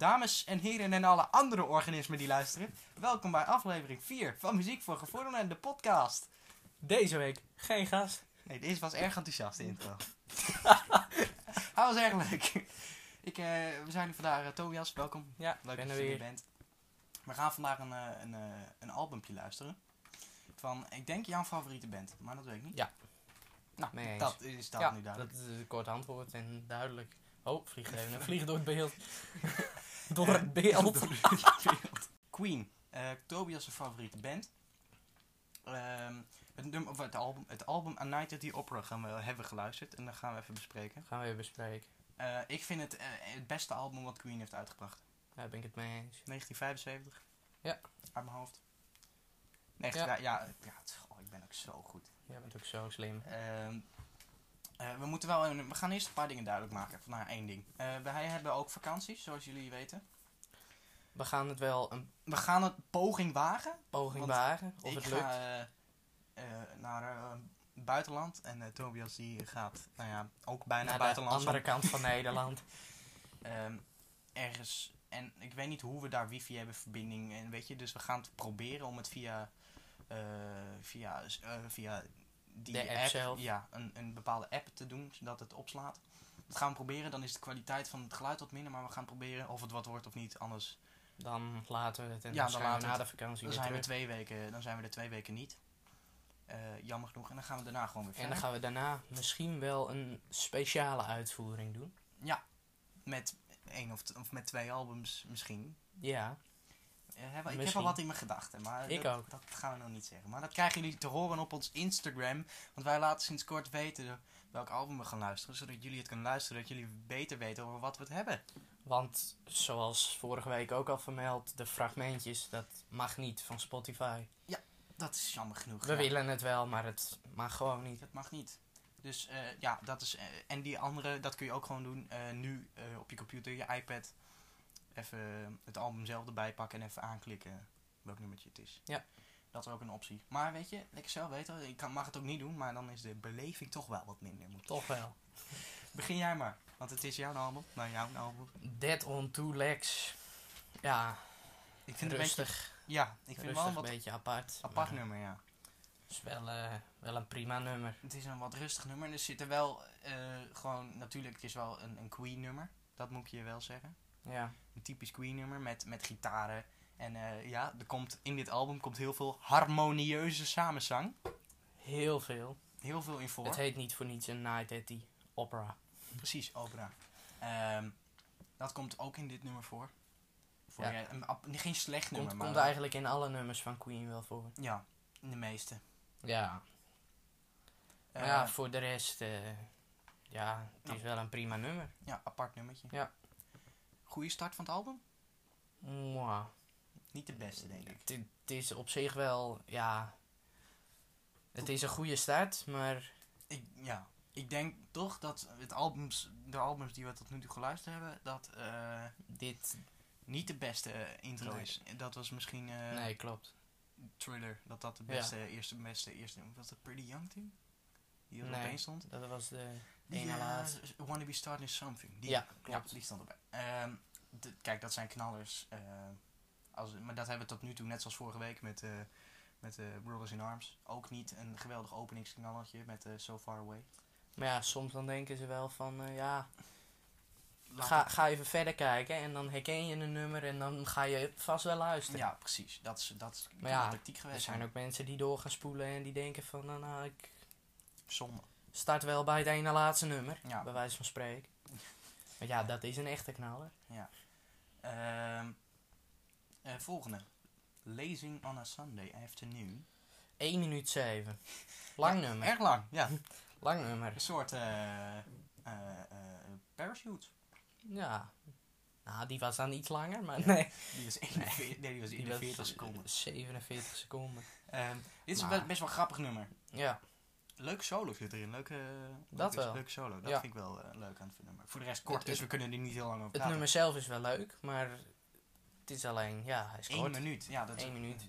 Dames en heren en alle andere organismen die luisteren, welkom bij aflevering 4 van Muziek voor Gevorderden, de podcast. Deze week geen gast. Nee, deze was erg enthousiast, de intro. Hij was erg leuk. Ik, eh, we zijn vandaag, eh, Tobias, welkom. Ja, Leuk ben dat je er bent. We gaan vandaag een, een, eh, een albumpje luisteren. Van, ik denk jouw favoriete band, maar dat weet ik niet. Ja. Nou, eens. dat is dat ja, nu duidelijk. dat is een kort antwoord en duidelijk. Oh, vlieg even een vlieg door het beeld. door het beeld. Queen, eh Tobias' favoriete band. Ehm, het, nummer, of het, album, het album A Night at the Opera gaan we, hebben we geluisterd en dat gaan we even bespreken. Gaan we even bespreken. Eh, ik vind het eh, het beste album wat Queen heeft uitgebracht. Daar ben ik het mee eens. 1975. Ja. Uit mijn hoofd. 19, ja. Ja, oh, ik ben ook zo goed. Jij bent ook zo slim. Ehm, eh, we moeten wel, een- we gaan eerst een paar dingen duidelijk maken. Van, nou, één ding. Eh, wij hebben ook vakanties, zoals jullie weten. We gaan het wel een We gaan het poging wagen. poging wagen. Of het lukt. ga eh, naar buitenland en Tobias die gaat, nou ja, ook bijna naar de buitenland. andere kant van Nederland. Ehm, ergens. En ik weet niet hoe we daar wifi hebben verbinding en weet je, dus we gaan het proberen om het via via via die De app zelf. ja, een, een bepaalde app te doen zodat het opslaat. Dat gaan we proberen. Dan is de kwaliteit van het geluid wat minder, maar we gaan proberen of het wat wordt of niet. Anders Dan laten we het en Ja, dan na de vakantie dan zijn, we twee weken, dan zijn we er twee weken niet. Eh, jammer genoeg. En dan gaan we daarna gewoon weer En verder. dan gaan we daarna misschien wel een speciale uitvoering doen. Ja, met één of, of met twee albums misschien. Ja, heb- ik heb al wat in mijn gedachten, maar Ik dat, ook. dat gaan we nog niet zeggen. Maar dat krijgen jullie te horen op ons Instagram. Want wij laten sinds kort weten welk album we gaan luisteren. Zodat jullie het kunnen luisteren, dat jullie beter weten over wat we het hebben. want zoals vorige week ook al vermeld, de fragmentjes, dat mag niet van Spotify. Dat is jammer genoeg. We ja. willen het wel, maar het mag gewoon niet. Dat mag niet. Dus eh, ja, dat is. eh, en die andere, dat kun je ook gewoon doen. eh, nu eh, op je computer, je iPad. Even het album zelf erbij pakken en even aanklikken welk nummertje het is. Ja. Dat is ook een optie. Maar weet je, lekker zelf weten. Ik kan, mag het ook niet doen, maar dan is de beleving toch wel wat minder. Moet- Toch wel. Begin jij maar, want het is jouw album. Nou, jouw album. Dead on Two Legs. Ja, Ik vind het een beetje. rustig. Ja, ik vind wel een een wat beetje apart. apart nummer, ja. Het is wel, eh, wel een prima nummer. Het is een wat rustig nummer. En er zit er wel eh, gewoon. Natuurlijk, het is wel een, een Queen nummer. Dat moet ik je wel zeggen. Ja, een typisch Queen nummer met, met gitaren. En eh, ja, er komt, in dit album komt heel veel harmonieuze samenzang. heel veel. Heel veel in voor. Het heet niet voor niets een Night at the Opera. Precies, opera. Ehm, dat komt ook in dit nummer voor. voor Ja. ja, een, ap- geen slecht Komt, nummer, maar komt eigenlijk in alle nummers van Queen wel voor. Ja, in de meeste. Ja, Eh, maar ja, voor de rest, eh, ja, het is wel een prima nummer. ja, apart nummertje. Ja. Goeie start van het album? Mwah. Niet de beste, denk ik. Het, het is op zich wel, ja, het is een goede start, maar ik. Ja, ik denk toch dat het albums, de albums die we tot nu toe geluisterd hebben, dat eh, dit, niet de beste intro Nee. is. Dat was misschien eh, nee, klopt. Thriller, dat dat de Ja. beste, eerste, beste, eerste, was dat Pretty Young Team? Die er Nee. opeens stond? Dat was de Die, ene eh. Wanna Be Starting Something. Die, Ja, klopt. die stond erbij. Ehm, kijk, dat zijn knallers. eh, als, maar dat hebben we tot nu toe, net zoals vorige week met, eh met Brothers in Arms. Ook niet een geweldig openingsknallertje met So Far Away. Maar ja, soms dan denken ze wel van, ja, ga, ga even verder kijken en dan herken je een nummer en dan ga je vast wel luisteren. Ja, precies. Dat is, dat is Maar ja, tactiek Er geweest. zijn ook mensen die door gaan spoelen en die denken van, nou, nou ik Zonde. Start wel bij het ene laatste nummer, Ja. bij wijze van spreken. Maar ja, dat is een echte knaller. Ehm, eh, volgende. Lazing on a Sunday Afternoon. 1 minuut 7. Lang Ja, nummer. Erg lang, ja. Lang nummer. Een soort eh eh, parachute. Ja. Nou, die was dan iets langer, maar nee. Die was 41, nee, die was Die 41 was seconden. 47 seconden. Ehm, dit is Maar- best wel een grappig nummer. Ja, Leuke solo zit erin. Leuke, Dat leuke, wel. leuke solo. Dat Ja. vind ik wel eh, leuk aan het nummer. Voor de rest kort, Het- dus het- we kunnen er niet heel lang over het praten. nummer zelf is wel leuk, maar het is alleen, ja, hij is Eén kort. minuut. Ja, dat is Eén minuut.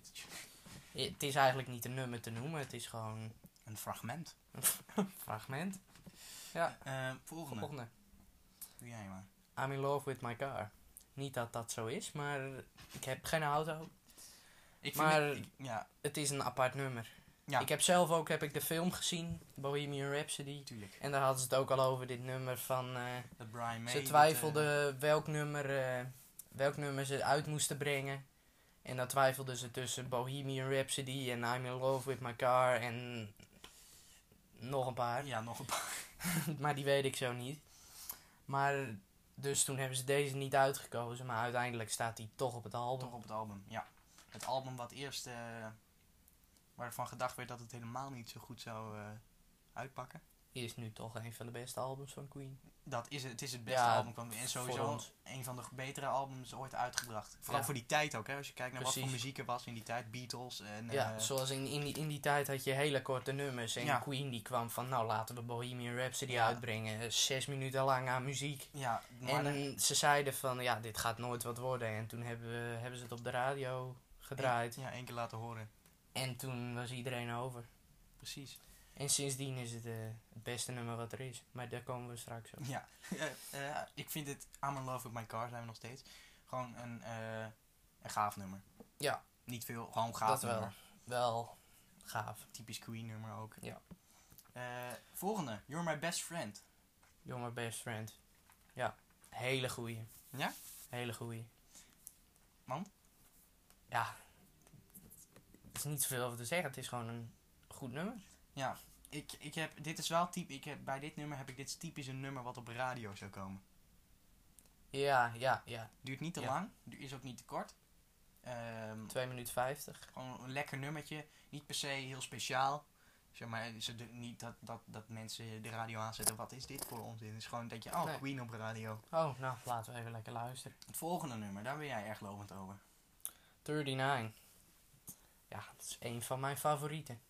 Het is eigenlijk niet een nummer te noemen, het is gewoon Een fragment. een fragment. Ja, Ehm, volgende. volgende. Doe jij maar. I'm in love with my car. Niet dat dat zo is, maar ik heb geen auto. Ik vind Maar- het- ik- ja, Het is een apart nummer. Ja. Ik heb zelf ook heb ik de film gezien, Bohemian Rhapsody. En daar hadden ze het ook al over, dit nummer van... eh, Dat Brian May. ze twijfelden welk, nummer, eh, welk nummer ze uit moesten brengen. En dan twijfelden ze tussen Bohemian Rhapsody en I'm in love with my car en nog een paar. eh, ja, nog een paar. maar die weet ik zo niet. Maar dus toen hebben ze deze niet uitgekozen, maar uiteindelijk staat die toch op het album. Toch op het album, ja. Het album wat eerst, eh, waarvan gedacht werd dat het helemaal niet zo goed zou eh, uitpakken. Is nu toch een van de beste albums van Queen. Dat is het, het is het beste Ja, album van en voor sowieso een van de betere albums ooit uitgebracht. Vooral Ja. voor die tijd ook, hè. Als je kijkt naar wat voor muziek er was in die tijd, Beatles en... ja, eh, zoals in, in, die, in die tijd had je hele korte nummers. En Ja. Queen die kwam van, nou laten we Bohemian Rhapsody uitbrengen. Zes minuten lang aan muziek. ja, maar En ze zeiden van, ja, dit gaat nooit wat worden. En toen hebben, we, hebben ze het op de radio gedraaid. Ja, één keer laten horen. En toen was iedereen over. Precies. En sindsdien is het eh, het beste nummer wat er is. Maar daar komen we straks op. Ja, eh, ik vind het I'm in Love With My Car zijn we nog steeds. Gewoon een, eh, een gaaf nummer. Ja. Niet veel, gewoon gaaf dat nummer. Wel gaaf. Typisch Queen nummer ook. Ja. Volgende, You're My Best Friend. You're my best friend. Ja, hele goeie. Ja? Hele goeie. Want? Ja, er is niet zoveel over te zeggen. Het is gewoon een goed nummer. Ja, ik, ik heb, dit is wel typ, ik heb, bij dit nummer heb ik dit typisch een nummer wat op radio zou komen. Ja, ja, ja. Duurt niet te Ja. lang, is ook niet te kort. Ehm, 2 minuten 50. gewoon een lekker nummertje, niet per se heel speciaal. Zeg maar, ze doen niet dat, dat, dat mensen de radio aanzetten. Wat is dit voor onzin? Het is gewoon dat je, oh, Nee. Queen op radio. Oh, nou, laten we even lekker luisteren. Het volgende nummer, daar ben jij erg lovend over. 39. Ja, het is een van mijn favorieten.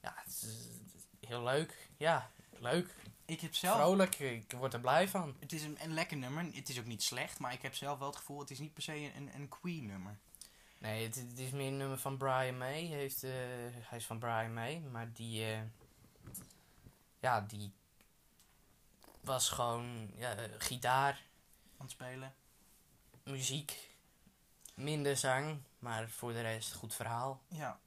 Ja, het is, het is heel leuk. Ja, leuk. Ik heb zelf, Vrolijk. Ik word er blij van. het is een, een lekker nummer. Het is ook niet slecht, maar ik heb zelf wel het gevoel, het is niet per se een, een Queen nummer. Nee, het, het is meer een nummer van Brian May. Heeft, eh, hij is van Brian May, maar die... eh, ja, die was gewoon ja, gitaar, Aan het spelen. muziek, minder zang, maar voor de rest goed verhaal. Ja,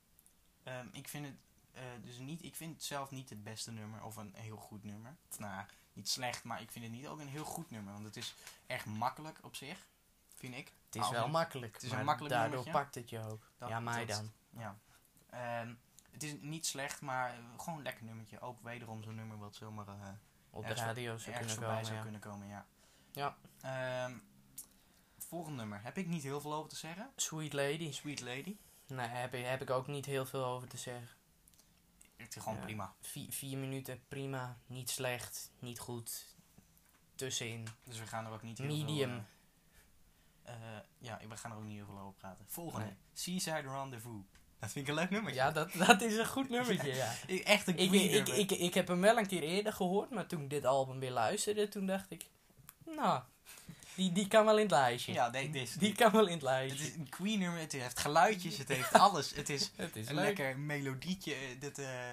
Ehm, ik vind het eh, dus niet, ik vind het zelf niet het beste nummer of een heel goed nummer. Nou, niet slecht, maar ik vind het niet ook een heel goed nummer, want het is erg makkelijk op zich, vind ik. Het is wel makkelijk, het is een makkelijk daardoor nummertje. pakt het je ook. Dat- ja, mij dat- dan. Ja. Ehm, het is niet slecht, maar eh, gewoon een lekker nummertje. Ook wederom zo'n nummer wat zomaar eh, Op de radio zou kunnen komen, zou ja. kunnen komen. Ja. Ja. Ehm, volgende nummer. Heb ik niet heel veel over te zeggen. Sweet Lady. Sweet Lady. Nee, heb ik, heb ik ook niet heel veel over te zeggen. Het is gewoon Ja. prima. Vier, vier minuten, prima. Niet slecht, niet goed. Tussenin. Dus we gaan er ook niet heel Medium. veel... eh, eh, ja, we gaan er ook niet heel veel over praten. Volgende. Nee. Seaside Rendezvous. Dat vind ik een leuk nummer. Ja, dat, dat is een goed nummertje, ja. Echt een Ik, ik, ik, ik heb hem wel een keer eerder gehoord, maar toen ik dit album weer luisterde, toen dacht ik... Nou, die, die kan wel in het lijstje. ja, nee, dit is, Die kan wel in het het lijstje. is een Queen nummer. Het heeft geluidjes. Het heeft alles. Het is Het is een leuk. lekker melodietje. eh, Dit, eh,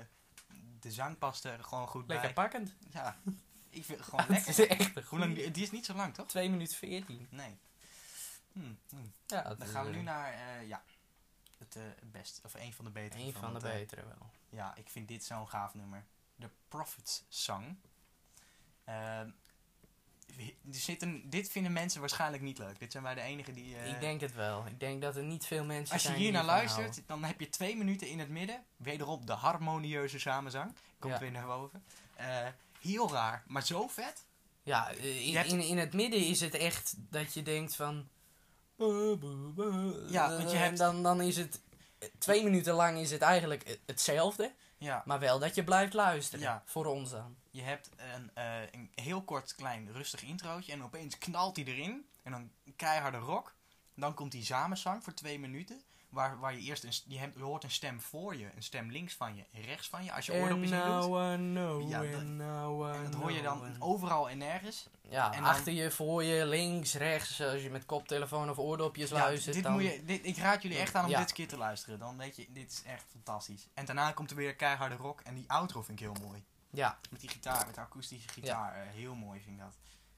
de zang past er gewoon goed Lekker bij. pakkend. Ja, ik vind het gewoon Het is lekker. echt een Hoe lang, die is niet zo lang, toch? 2 minuten 14. Nee. Hm, hm. Ja, Dan gaan we eh, nu naar, ja, het eh, best, of een van de betere. Een van de het, eh, betere wel. Ja, ik vind dit zo'n gaaf nummer. De Prophets Song. Zitten, dit vinden mensen waarschijnlijk niet leuk. Dit zijn wij de enigen die... eh, ik denk het wel. Ik denk dat er niet veel mensen als je zijn hier naar luistert, dan heb je twee minuten in het midden. Wederom de harmonieuze samenzang. Komt Ja. weer naar boven. Eh, heel raar, maar zo vet. Ja, eh, in, hebt- in, in het midden is het echt dat je denkt van... Ja, want je En hebt- dan, dan is het... Twee minuten lang is het eigenlijk het- hetzelfde. Ja, Maar wel dat je blijft luisteren. Ja. Voor ons dan. je hebt een, eh, een heel kort, klein, rustig introotje. En opeens knalt hij erin. En dan keiharde rock. Dan komt die samenzang voor twee minuten. Waar, waar je eerst een, je, hebt, je hoort een stem voor je, een stem links van je en rechts van je. Als je oordopjes in doet. now I know, Ja, dat- I En dat hoor je dan overal en nergens. Ja, en dan- achter je, voor je, links, rechts. Als je met koptelefoon of oordopjes Ja, luistert. dit dan... moet je, dit, ik raad jullie echt aan om Ja. dit keer te luisteren. Dan weet je, dit is echt fantastisch. En daarna komt er weer keiharde rock. En die outro vind ik heel mooi. Ja, Met die gitaar, met de akoestische gitaar. eh, heel mooi vind ik dat.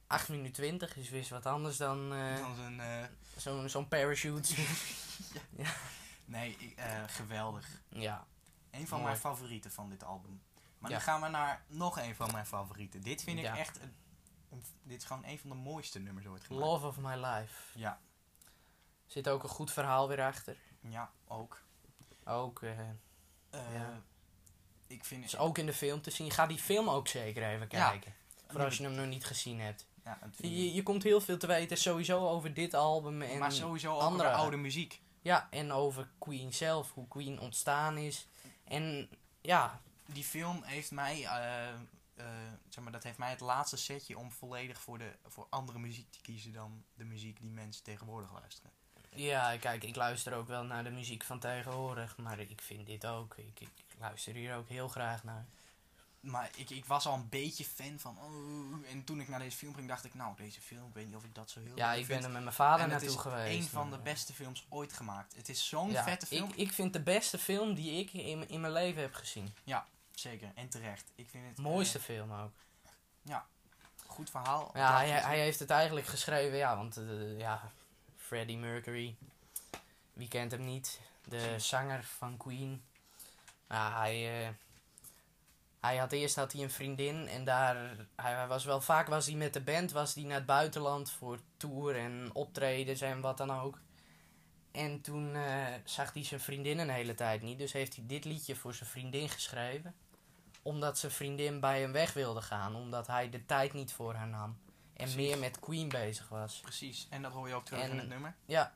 8 minuten 20 is weer wat anders dan eh, Dan eh, zo'n zo'n parachute. nee, ik- eh, geweldig. ja, Een van Mooi. mijn favorieten van dit album. Maar Ja. nu gaan we naar nog een van mijn favorieten. Dit vind ik Ja. echt... Een, een- dit is gewoon een van de mooiste nummers ooit gemaakt. Love of My Life. Ja, Zit ook een goed verhaal weer achter. ja, ook. Ook, Ja. Ik vind is ook in de film te zien. Ga die film ook zeker even Ja. kijken. Voor als je hem nog niet gezien hebt. Ja, Je, je komt heel veel te weten sowieso over dit album. En, maar sowieso ook andere- over oude muziek. Ja, en over Queen zelf. Hoe Queen ontstaan is. En ja, Die film heeft mij... eh, eh, zeg maar, dat heeft mij het laatste setje om volledig voor, de, voor andere muziek te kiezen dan de muziek die mensen tegenwoordig luisteren. ja, kijk, ik luister ook wel naar de muziek van tegenwoordig. Maar ik vind dit ook. Ik, ik luister hier ook heel graag naar. Maar ik, ik was al een beetje fan van... Oh, en toen ik naar deze film ging, dacht ik... Nou, deze film, ik weet niet of ik dat zo heel Ja, ik vind. ben er met mijn vader en het naartoe is geweest. een van de beste films ooit gemaakt. Het is zo'n ja, vette film. Ik, ik vind de beste film die ik in, in mijn leven heb gezien. Zeker, en terecht. Ik vind het... Mooiste eh, film ook. goed verhaal. Ja, hij, hij heeft het eigenlijk geschreven, ja, want eh, ja, Freddie Mercury, wie kent hem niet? De zanger van Queen. Ja, hij, eh, hij had eerst had hij een vriendin en daar, hij was wel vaak was hij met de band, was hij naar het buitenland voor tour en optredens en wat dan ook. En toen eh, zag hij zijn vriendin een hele tijd niet, dus heeft hij dit liedje voor zijn vriendin geschreven omdat zijn vriendin bij hem weg wilde gaan. Omdat hij de tijd niet voor haar nam. En Precies. meer met Queen bezig was. Precies, en dat hoor je ook terug En- in het nummer. Ja.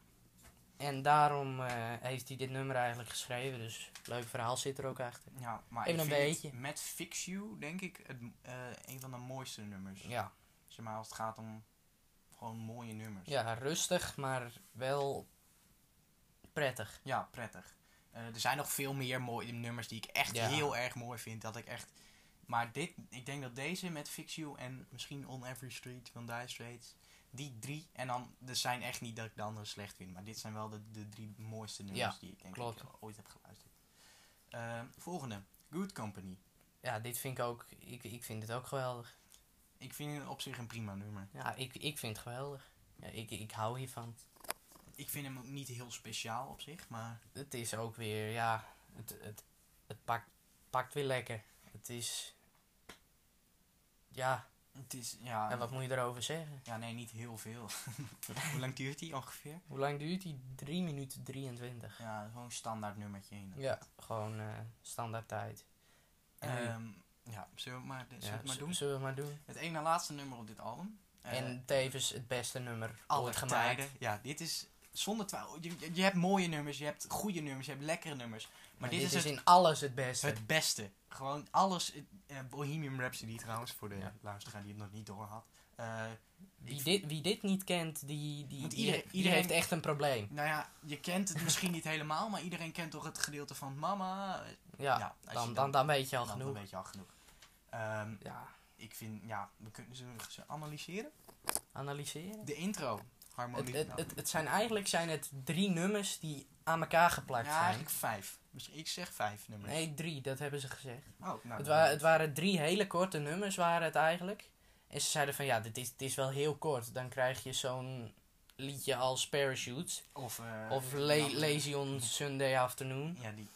En daarom eh, heeft hij dit nummer eigenlijk geschreven. Dus leuk verhaal zit er ook achter. Ja, maar Even een beetje. met Fix You, denk ik, het, eh, een van de mooiste nummers. Ja. Zeg maar, als het gaat om gewoon mooie nummers. ja, rustig, maar wel prettig. Ja, prettig. Eh, er zijn nog veel meer mooie nummers die ik echt Ja. heel erg mooi vind. Dat ik echt... Maar dit, ik denk dat deze met Fix You en misschien On Every Street van Dire Straits, die drie, en dan, er zijn echt niet dat ik de andere slecht vind, maar dit zijn wel de, de drie mooiste nummers Ja, die ik denk klopt. ik ooit heb geluisterd. Eh, volgende, Good Company. Ja, dit vind ik ook. Ik, ik vind het ook geweldig. Ik vind het op zich een prima nummer. Ja, ik, ik vind het geweldig. Ja, ik, ik hou hiervan. Ik vind hem ook niet heel speciaal op zich, maar Het is ook weer, ja, het, het, het pakt, pakt weer lekker. Het is. Ja, het is, ja, en wat moet je erover zeggen? ja nee, niet heel veel. Hoe lang duurt die ongeveer? Hoe lang duurt die? 3 minuten 23. Ja, gewoon standaard nummertje in. Ja, gewoon eh, standaard tijd. Ehm, ja, zullen we het maar, zullen we Ja, het maar doen? Zullen we maar doen? Het ene na laatste nummer op dit album. Eh, en tevens het beste nummer ooit gemaakt. tijden. Ja, dit is zonder twijfel. Je, je- hebt mooie nummers, je hebt goede nummers, je hebt lekkere nummers. Maar Maar dit, is, het, in alles het beste. het beste. Gewoon alles. eh, Bohemian Rhapsody trouwens, voor de Ja. luisteraar die het nog niet door had. Eh, wie, dit, wie dit niet kent, die, die, iedereen- heeft echt een probleem. nou ja, je kent het misschien niet helemaal, maar iedereen kent toch het gedeelte van mama. Ja, dan, dan- dan, dan weet je al Dan, dan genoeg. weet je al genoeg. Ehm, Ja, ik vind, ja, we kunnen ze, ze analyseren. analyseren. De intro, harmonie. het, het, het zijn eigenlijk zijn het drie nummers die aan elkaar geplakt ja, zijn. eigenlijk vijf. Misschien, ik zeg vijf nummers. Nee, drie, dat hebben ze gezegd. Oh, nou, Het, wa het waren drie hele korte nummers, waren het eigenlijk. En ze zeiden van ja, dit is, het is wel heel kort. Dan krijg je zo'n liedje als Parachutes. Of, eh, Of La Lazy on Sunday Afternoon. Ja, die.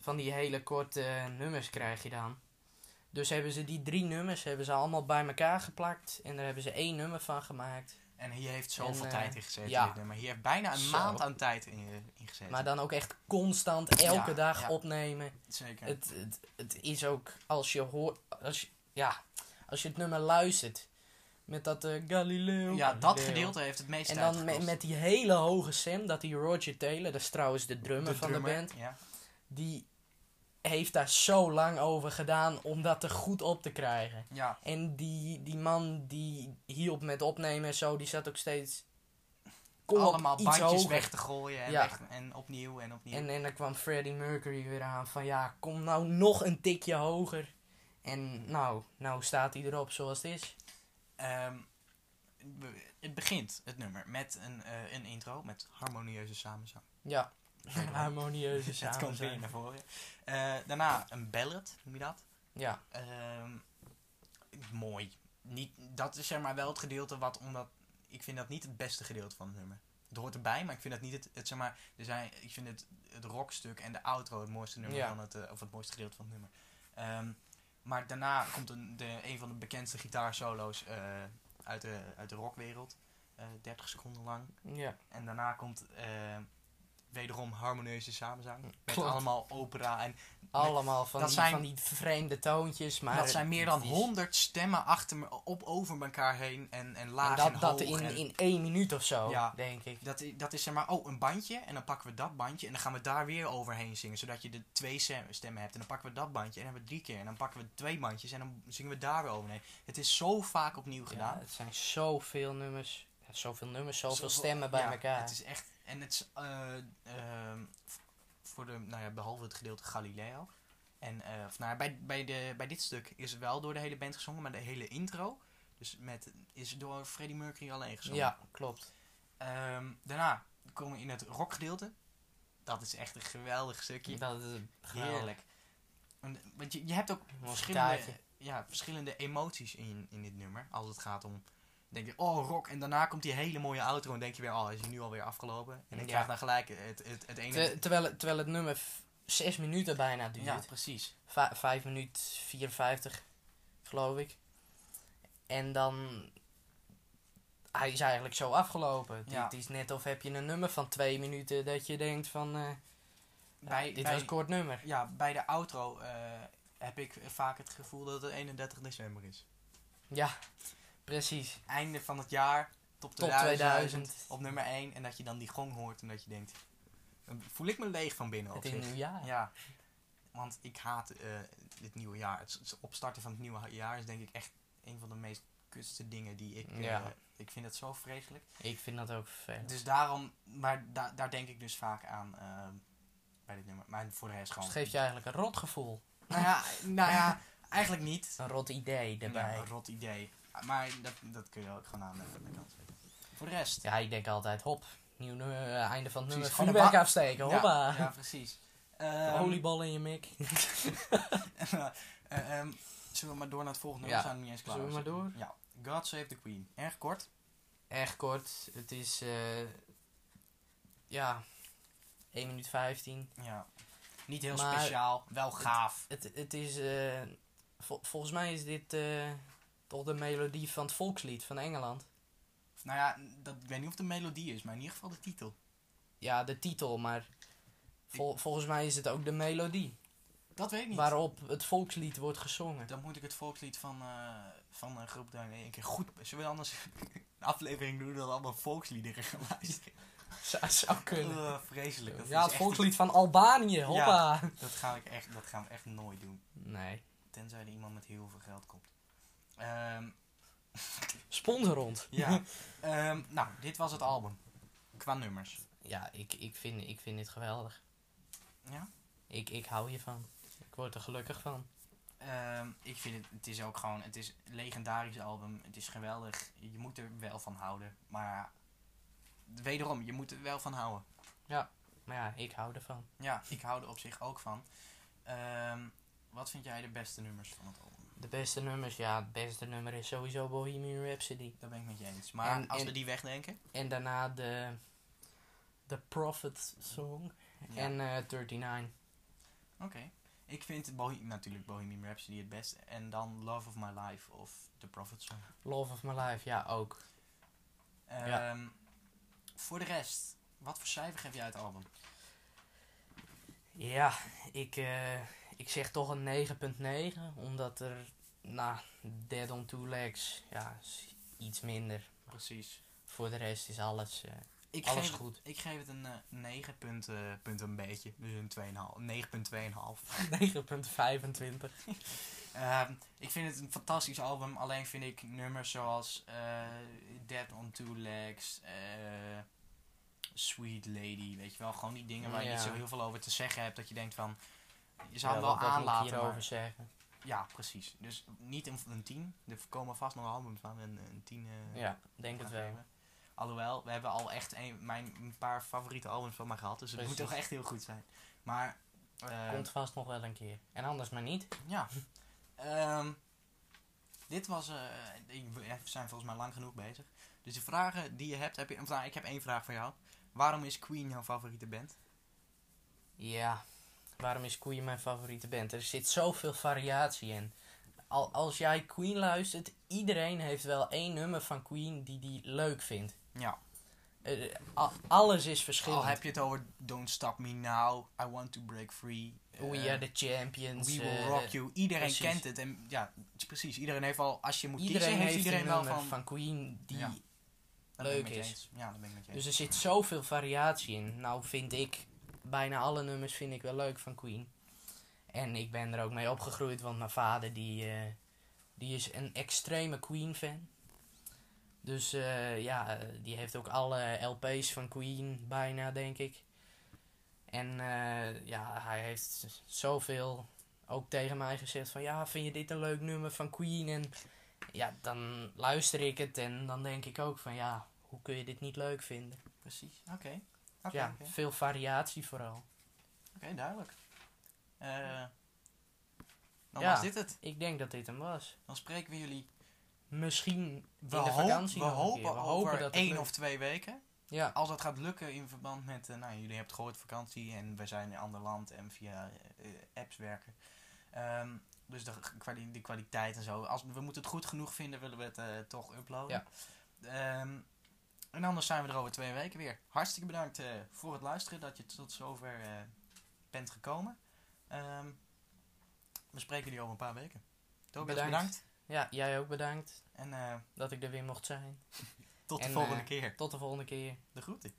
Van die hele korte eh, nummers krijg je dan. Dus hebben ze die drie nummers hebben ze allemaal bij elkaar geplakt. En daar hebben ze één nummer van gemaakt. En hier heeft zoveel En, eh, tijd in gezeten. ja. nummer. Hier heeft bijna een Zo. maand aan tijd in, eh, in gezeten. Maar dan ook echt constant elke Ja, dag ja. opnemen. Zeker. Het, het, het is ook als je hoort. Als je, ja, als je het nummer luistert. Met dat eh, Galileo. ja, dat Galileo. gedeelte heeft het meeste En dan met, die hele hoge stem, dat die Roger Taylor, dat is trouwens de drummer van drummer, de band, Ja. die heeft daar zo lang over gedaan om dat er goed op te krijgen. ja. En die, die man die hielp met opnemen en zo, die zat ook steeds kom Allemaal bandjes weg te gooien. En, Ja. weg, en opnieuw en opnieuw. En, en dan kwam Freddie Mercury weer aan van ja, kom nou nog een tikje hoger. En nou, nou staat hij erop zoals het is. Ehm, we- het begint, het nummer, met een, eh, een intro met harmonieuze samenzang. Ja, Harmonieuze het komt weer samenzang. naar voren. Eh, daarna een ballad, noem je dat? Ja, Ehm, mooi. niet, dat is zeg maar wel het gedeelte wat, omdat, ik vind dat niet het beste gedeelte van het nummer. Het hoort erbij, maar ik vind dat niet het, het zeg maar, er zijn, ik vind het, het rockstuk en de outro het mooiste nummer Ja. van het, eh, of het mooiste gedeelte van het nummer. Ehm, maar daarna komt een, de, een van de bekendste gitaarsolo's eh uit, de, uit de rockwereld, eh 30 seconden lang. Ja. En daarna komt wederom harmonieuze samenzang. Met Klopt. allemaal opera. En Allemaal van, Dat die, zijn- van die vreemde toontjes. Maar dat zijn meer dan 100 stemmen achter me, op, over elkaar heen. En, en laag En dat, en dat in, en in één minuut of zo, Ja. denk ik. dat, dat is zeg maar, oh, een bandje. En dan pakken we dat bandje. En dan gaan we daar weer overheen zingen. Zodat je de twee stem- stemmen hebt. En dan pakken we dat bandje. En dan hebben we drie keer. En dan pakken we twee bandjes. En dan zingen we daar weer overheen. Het is zo vaak opnieuw Ja, gedaan. het zijn zoveel nummers. Zoveel nummers, zoveel Zoveel- stemmen bij ja, elkaar. Het is echt. En het is. eh, ehm, voor de. Nou ja, behalve het gedeelte Galileo. En eh, of, nou bij, bij, de, bij dit stuk is het wel door de hele band gezongen. Maar de hele intro. Dus met, is door Freddie Mercury alleen gezongen. ja, klopt. Ehm, daarna komen we in het rockgedeelte. Dat is echt een geweldig stukje. Dat is geweldig. Heerlijk. Want je, je hebt ook verschillende, ja, verschillende emoties in, in dit nummer. Als het gaat om. Denk je, oh rock. En daarna komt die hele mooie outro. En denk je weer, oh, is hij nu alweer afgelopen? En ik Ja. krijg dan gelijk het, het, het ene. Ter- terwijl, het- terwijl het nummer zes minuten bijna duurt. ja, precies. Va- vijf minuten 54, geloof ik. En dan... Hij is eigenlijk zo afgelopen. Het- Ja. Het is net of heb je een nummer van twee minuten dat je denkt van... eh, Bij, dit bij, was een kort nummer. ja, bij de outro eh, heb ik vaak het gevoel dat het 31 december is. Ja, precies. Einde van het jaar, top Top 2000, 2000. op nummer 1. En dat je dan die gong hoort en dat je denkt, dan voel ik me leeg van binnen Het zich. nieuwjaar. Ja, want ik haat eh, dit nieuwe jaar. Het, het opstarten van het nieuwe jaar is denk ik echt een van de meest kutste dingen die ik... eh, Ja. ik vind het zo vreselijk. Ik vind dat ook vervelend. Dus daarom, maar da daar denk ik dus vaak aan eh, bij dit nummer. Maar voor de rest gewoon... het geeft je eigenlijk een rot gevoel. Nou ja, nou ja, eigenlijk niet. Een rot idee erbij. Ja, een rot idee. Maar dat, dat kun je ook gewoon aan de, aan de kant zetten. Voor de rest... Ja, ik denk altijd, hop, nieuw nummer, eh, einde van het nummer, vuurwerk afsteken, hoppa. Ja, ja precies. Ehm, Oliebal in je mik. ehm, zullen we maar door naar het volgende? Ja. We zijn nog niet eens klaar. Zullen we maar door? Ja. God Save the Queen. Erg kort. Erg kort, het is, eh, ja, 1 minuut 15. Ja. Niet heel Maar- speciaal. Wel gaaf. Het, het is, eh, vol- volgens mij is dit eh, toch de melodie van het volkslied van Engeland. Nou ja, dat, ik weet niet of het een melodie is, maar in ieder geval de titel. Ja, de titel, maar vol- volgens mij is het ook de melodie Dat weet ik niet. waarop het volkslied wordt gezongen. Dan moet ik het volkslied van, eh van uh, Groot-Brittannië een keer goed... Zullen we anders een aflevering doen dat we allemaal volksliederen gaan luisteren? Zou, zou kunnen. Uh, vreselijk. Dat ja, het echt- volkslied van Albanië, hoppa. Dat, ga ik echt, dat gaan we echt nooit doen. Nee, Tenzij er iemand met heel veel geld komt. Ehm, sponsor rond. ja. Ehm, nou, dit was het album. Qua nummers. Ja, ik, ik, vind, ik vind dit geweldig. Ja? Ik, ik hou hiervan. Ik word er gelukkig van. Ehm, ik vind het, het is ook gewoon, het is een legendarisch album. Het is geweldig. Je moet er wel van houden. Maar wederom, je moet er wel van houden. Maar ja, ik hou ervan. Ja, ik hou er op zich ook van. Wat vind jij de beste nummers van het album? De beste nummers, ja, het beste nummer is sowieso Bohemian Rhapsody. Daar ben ik met je eens. Maar En- als en- we die wegdenken. En daarna de, de Prophet Song Ja. en eh 39. Oké. Ik vind Bohe natuurlijk Bohemian Rhapsody het beste. En dan Love of My Life of The Prophet Song. Love of My Life, ja, ook. Ehm, Ja. Voor de rest, wat voor cijfer geef jij het album? Ja, ik, eh, ik zeg toch een 9.9, omdat er, nou, Dead on Two Legs, ja, is iets minder. Precies. Voor de rest is alles, eh, Ik alles geef, goed. Ik geef het een eh 9 punt, eh, punt een beetje. Dus een 2,5. 9,2,5. 9.25. Ehm, ik vind het een fantastisch album. Alleen vind ik nummers zoals eh, Dead on Two Legs, eh, Sweet Lady, weet je wel. Gewoon die dingen waar je Ja. niet zo heel veel over te zeggen hebt. Dat je denkt van, je zou Ja, hem wel aanlaten. hierover maar- zeggen? Ja, precies. Dus niet een, een 10. Er komen vast nog albums van een, een 10. eh, Ja, denk het wel. Alhoewel, we hebben al echt een, mijn, een paar favoriete albums van mij gehad. Dus het moet toch echt heel goed zijn. Maar, eh, Komt vast nog wel een keer. En anders maar niet. ja. Ehm, dit was... eh, we zijn volgens mij lang genoeg bezig. Dus de vragen die je hebt... Heb je, nou, ik heb één vraag voor jou. Waarom is Queen jouw favoriete band? Ja, waarom is Queen mijn favoriete band? Er zit zoveel variatie in. Al, als jij Queen luistert, iedereen heeft wel één nummer van Queen die die leuk vindt. Ja. Eh, a- alles is verschillend. Al heb je het over Don't Stop Me Now, I Want to Break Free. We eh, are the champions. We Will eh, Rock You. Iedereen precies. kent het. En ja, precies. Iedereen heeft al, als je moet Iedereen kiezen, heeft iedereen een wel van... van, Queen die... Ja. Leuk is. Ja, dat ben ik met je Dus er zit zoveel variatie in. Nou vind ik, bijna alle nummers vind ik wel leuk van Queen. En ik ben er ook mee opgegroeid, want mijn vader die, eh, die is een extreme Queen fan. Dus eh, ja, die heeft ook alle LP's van Queen bijna, denk ik. En eh, ja, hij heeft zoveel ook tegen mij gezegd van... Ja, vind je dit een leuk nummer van Queen? En ja, dan luister ik het en dan denk ik ook van... Ja, hoe kun je dit niet leuk vinden? Precies. Oké. Ja, veel variatie vooral. Oké, duidelijk. Eh, dan Ja. was dit het. Ik denk dat dit hem was. Dan spreken we jullie... Misschien We, in de vakantie we nog hopen over dat één lukt. of twee weken. Ja, Als dat gaat lukken in verband met... eh, nou, jullie hebben het gehoord, vakantie. En we zijn in een ander land en via eh, apps werken. Ehm, dus de, kwali- de kwaliteit en zo. Als, we moeten het goed genoeg vinden, willen we het toch uploaden. Ehm, en anders zijn we er over twee weken weer. Hartstikke bedankt eh, voor het luisteren, dat je tot zover eh, bent gekomen. Ehm, we spreken jullie over een paar weken. Tobias, Bedankt. bedankt. ja, jij ook bedankt En eh, dat ik er weer mocht zijn. tot de En, volgende keer. Tot de volgende keer. De groeten.